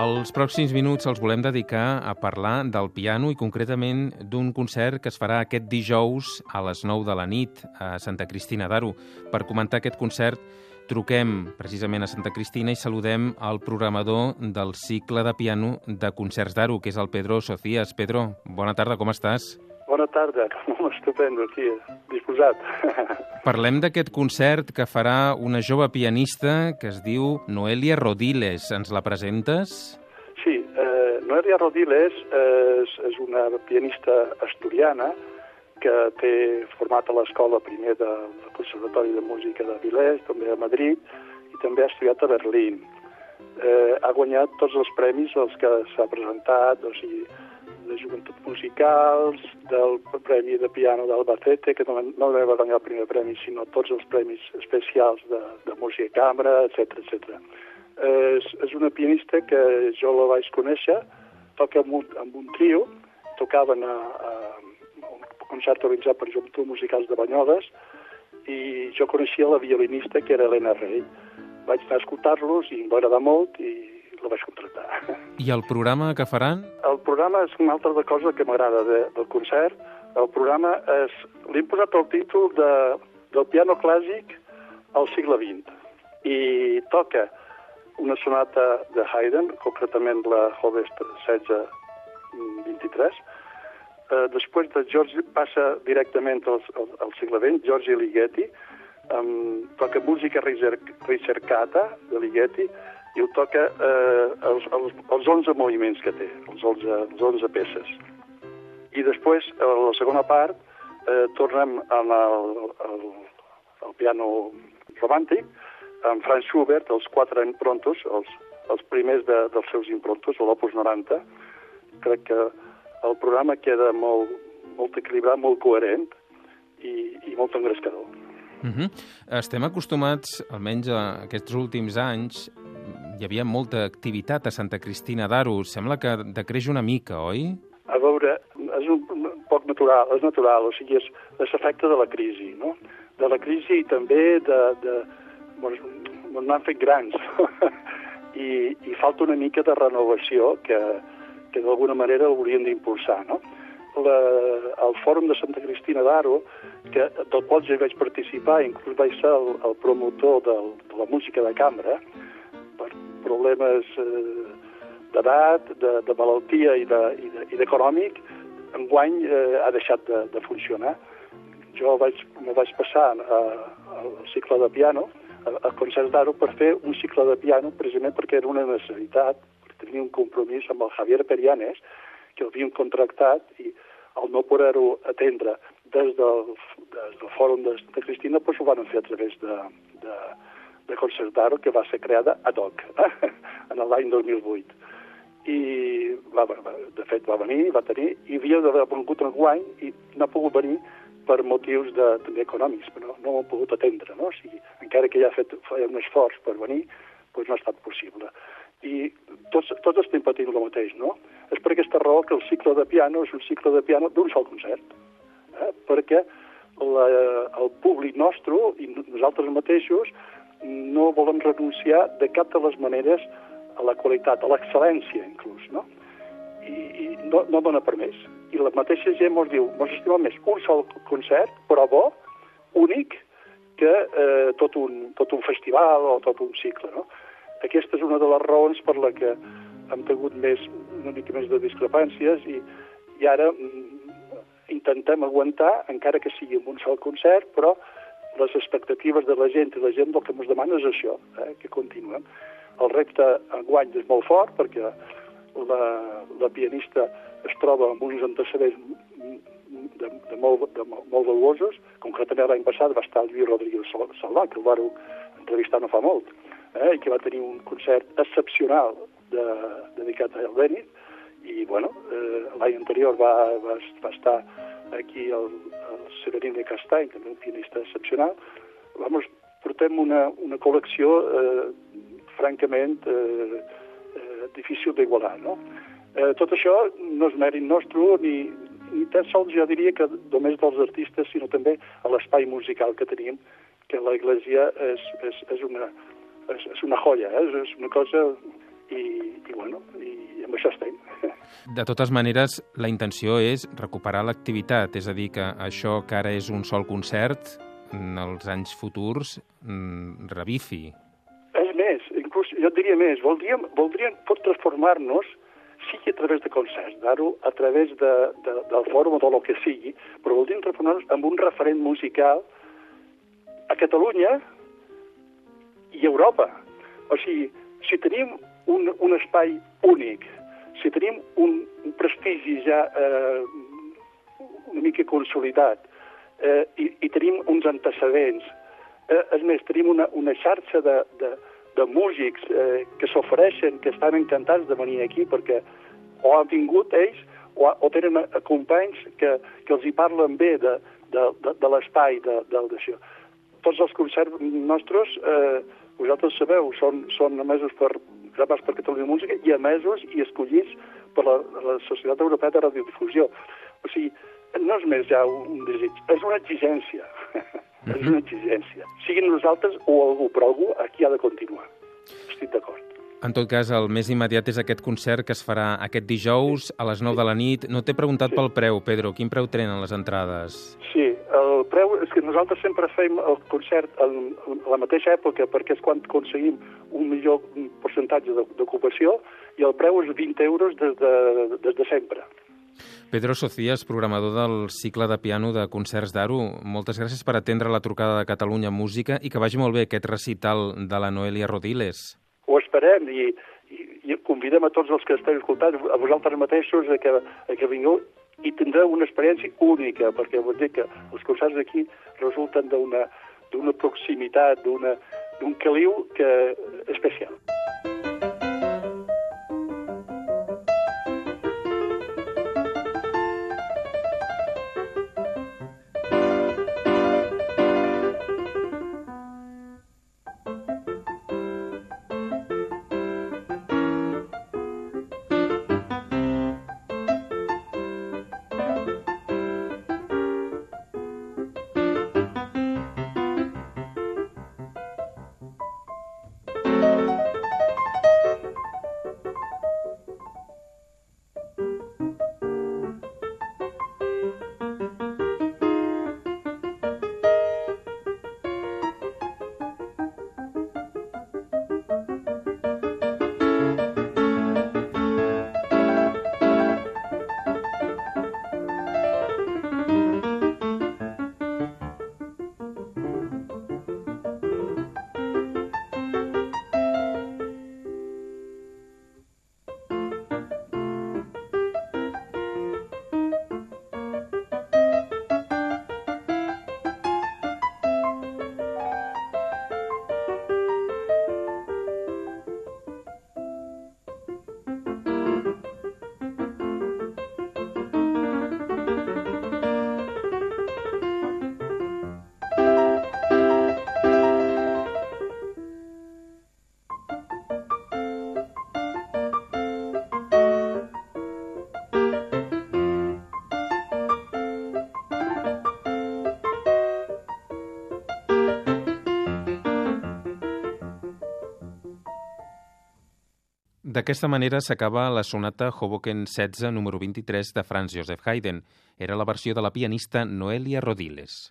Els pròxims minuts els volem dedicar a parlar del piano i concretament d'un concert que es farà aquest dijous a les 9 de la nit a Santa Cristina d'Aro. Per comentar aquest concert truquem precisament a Santa Cristina i saludem el programador del cicle de piano de concerts d'Aro, que és el Pedro Socias. Pedro, bona tarda, com estàs? Bona tarda, estupendo aquí, disposat. Parlem d'aquest concert que farà una jove pianista que es diu Noelia Rodiles. Ens la presentes? Sí, eh, Noelia Rodiles és, és una pianista asturiana que té format a l'escola primer del Conservatori de Música de Vilès, també a Madrid, i també ha estudiat a Berlín. Eh, ha guanyat tots els premis als que s'ha presentat, o sigui, de joventut musicals, del Premi de Piano d'Albacete, que no, no va guanyar el primer premi, sinó tots els premis especials de, de música i cambra, etc etc. És, és una pianista que jo la vaig conèixer, toca amb un, amb un trio, tocaven a, a un concert organitzat per Joventut Musicals de Banyoles, i jo coneixia la violinista, que era Helena Rey. Vaig anar a escoltar-los i em va agradar molt i la vaig contractar. I el programa que faran? El programa és una altra cosa que m'agrada de, del concert. El programa és... Li hem posat el títol de, del piano clàssic al segle XX i toca una sonata de Haydn, concretament la Hodest 16-23. Eh, després de George passa directament al, al, al segle XX, Giorgio Ligeti, um, toca música ricercata de Ligeti, i ho toca eh, els, els, els 11 moviments que té, els 11, els 11 peces. I després, a la segona part, eh, tornem amb el, el, el piano romàntic, amb Franz Schubert, els quatre improntos, els, els primers de, dels seus improntos, l'Opus 90. Crec que el programa queda molt, molt equilibrat, molt coherent i, i molt engrescador. Uh -huh. Estem acostumats, almenys a aquests últims anys, hi havia molta activitat a Santa Cristina d'Aro. Sembla que decreix una mica, oi? A veure, és un, poc natural, és natural, o sigui, és, és efecte de la crisi, no? De la crisi i també de... de bueno, n'han fet grans, I, i falta una mica de renovació que, que d'alguna manera hauríem d'impulsar, no? La, el Fòrum de Santa Cristina d'Aro, que, del qual jo vaig participar, inclús vaig ser el, el promotor del, de la música de cambra, problemes eh, d'edat, de, de malaltia i d'econòmic, de, i de, enguany eh, ha deixat de, de funcionar. Jo vaig, me vaig passar a, al cicle de piano, a, concerts d'Aro, per fer un cicle de piano precisament perquè era una necessitat, perquè tenia un compromís amb el Javier Perianes, que l'havien contractat i al no poder-ho atendre des del, des del fòrum de, de Cristina, doncs ho van fer a través de, de, de Concertaro, que va ser creada ad hoc, eh? en l'any 2008. I, va, va, de fet, va venir, va tenir, i havia d'haver vingut en guany i no ha pogut venir per motius de, també econòmics, però no ho ha pogut atendre, no? O sigui, encara que ja ha fet un esforç per venir, doncs no ha estat possible. I tots, tots estem patint el mateix, no? És per aquesta raó que el cicle de piano és un cicle de piano d'un sol concert, eh? perquè la, el públic nostre i nosaltres mateixos no volem renunciar de cap de les maneres a la qualitat, a l'excel·lència inclús, no? I, i no, no dona per més. I la mateixa gent ens diu, ens estima més un sol concert, però bo, únic, que eh, tot, un, tot un festival o tot un cicle, no? Aquesta és una de les raons per la que hem tingut més, una mica més de discrepàncies i, i ara mm, intentem aguantar, encara que sigui en un sol concert, però les expectatives de la gent i la gent el que ens demana és això, eh, que continuem. El repte enguany és molt fort perquè la, la pianista es troba amb uns antecedents de, de, molt, de molt valuosos. Concretament l'any passat va estar el Lluís Rodríguez Salvà, que el va entrevistar no fa molt, eh, i que va tenir un concert excepcional de, dedicat a Eldenit, i bueno, eh, l'any anterior va, va, va estar aquí el, Severín de Castany, també un pianista excepcional. Vamos, portem una, una col·lecció eh, francament eh, eh, difícil d'igualar, no? Eh, tot això no és mèrit nostre ni, ni tan sols jo diria que només dels artistes, sinó també a l'espai musical que tenim, que l'església és, és, és, una, és, és una joia, eh? és una cosa i, i bueno, i amb això estem. De totes maneres, la intenció és recuperar l'activitat, és a dir, que això que ara és un sol concert, en els anys futurs mm, revifi. És més, inclús jo et diria més, voldríem, voldríem pot transformar-nos sigui a través de concerts, d'aro, a través de, de, del fòrum o del que sigui, però voldríem transformar-nos en un referent musical a Catalunya i a Europa. O sigui, si tenim un, un espai únic, si tenim un, un prestigi ja eh, una mica consolidat eh, i, i tenim uns antecedents, eh, és més, tenim una, una xarxa de, de, de músics eh, que s'ofereixen, que estan encantats de venir aquí perquè o han vingut ells o, o tenen companys que, que els hi parlen bé de, de, de, de l'espai, d'això. Tots els concerts nostres, eh, vosaltres sabeu, són, són emesos per, gravats per Catalunya Música i emesos i escollits per la, la Societat Europea de Radiodifusió. O sigui, no és més ja un desig, és una exigència. Mm -hmm. és una exigència. Siguin nosaltres o algú, però algú aquí ha de continuar. Estic d'acord. En tot cas, el més immediat és aquest concert que es farà aquest dijous a les 9 de la nit. No t'he preguntat sí. pel preu, Pedro. Quin preu tenen les entrades? Sí, el preu és que nosaltres sempre fem el concert en, a la mateixa època perquè és quan aconseguim un millor percentatge d'ocupació i el preu és 20 euros des de, des de sempre. Pedro Socias, programador del cicle de piano de concerts d'Aro, moltes gràcies per atendre la trucada de Catalunya Música i que vagi molt bé aquest recital de la Noelia Rodiles. Ho esperem i, i, i convidem a tots els que esteu escoltant, a vosaltres mateixos, a que, a que vingueu i tindreu una experiència única, perquè vull dir que els concerts aquí resulten d'una proximitat, d'un caliu que especial. D'aquesta manera s'acaba la sonata Hoboken 16 número 23 de Franz Joseph Haydn. Era la versió de la pianista Noelia Rodiles.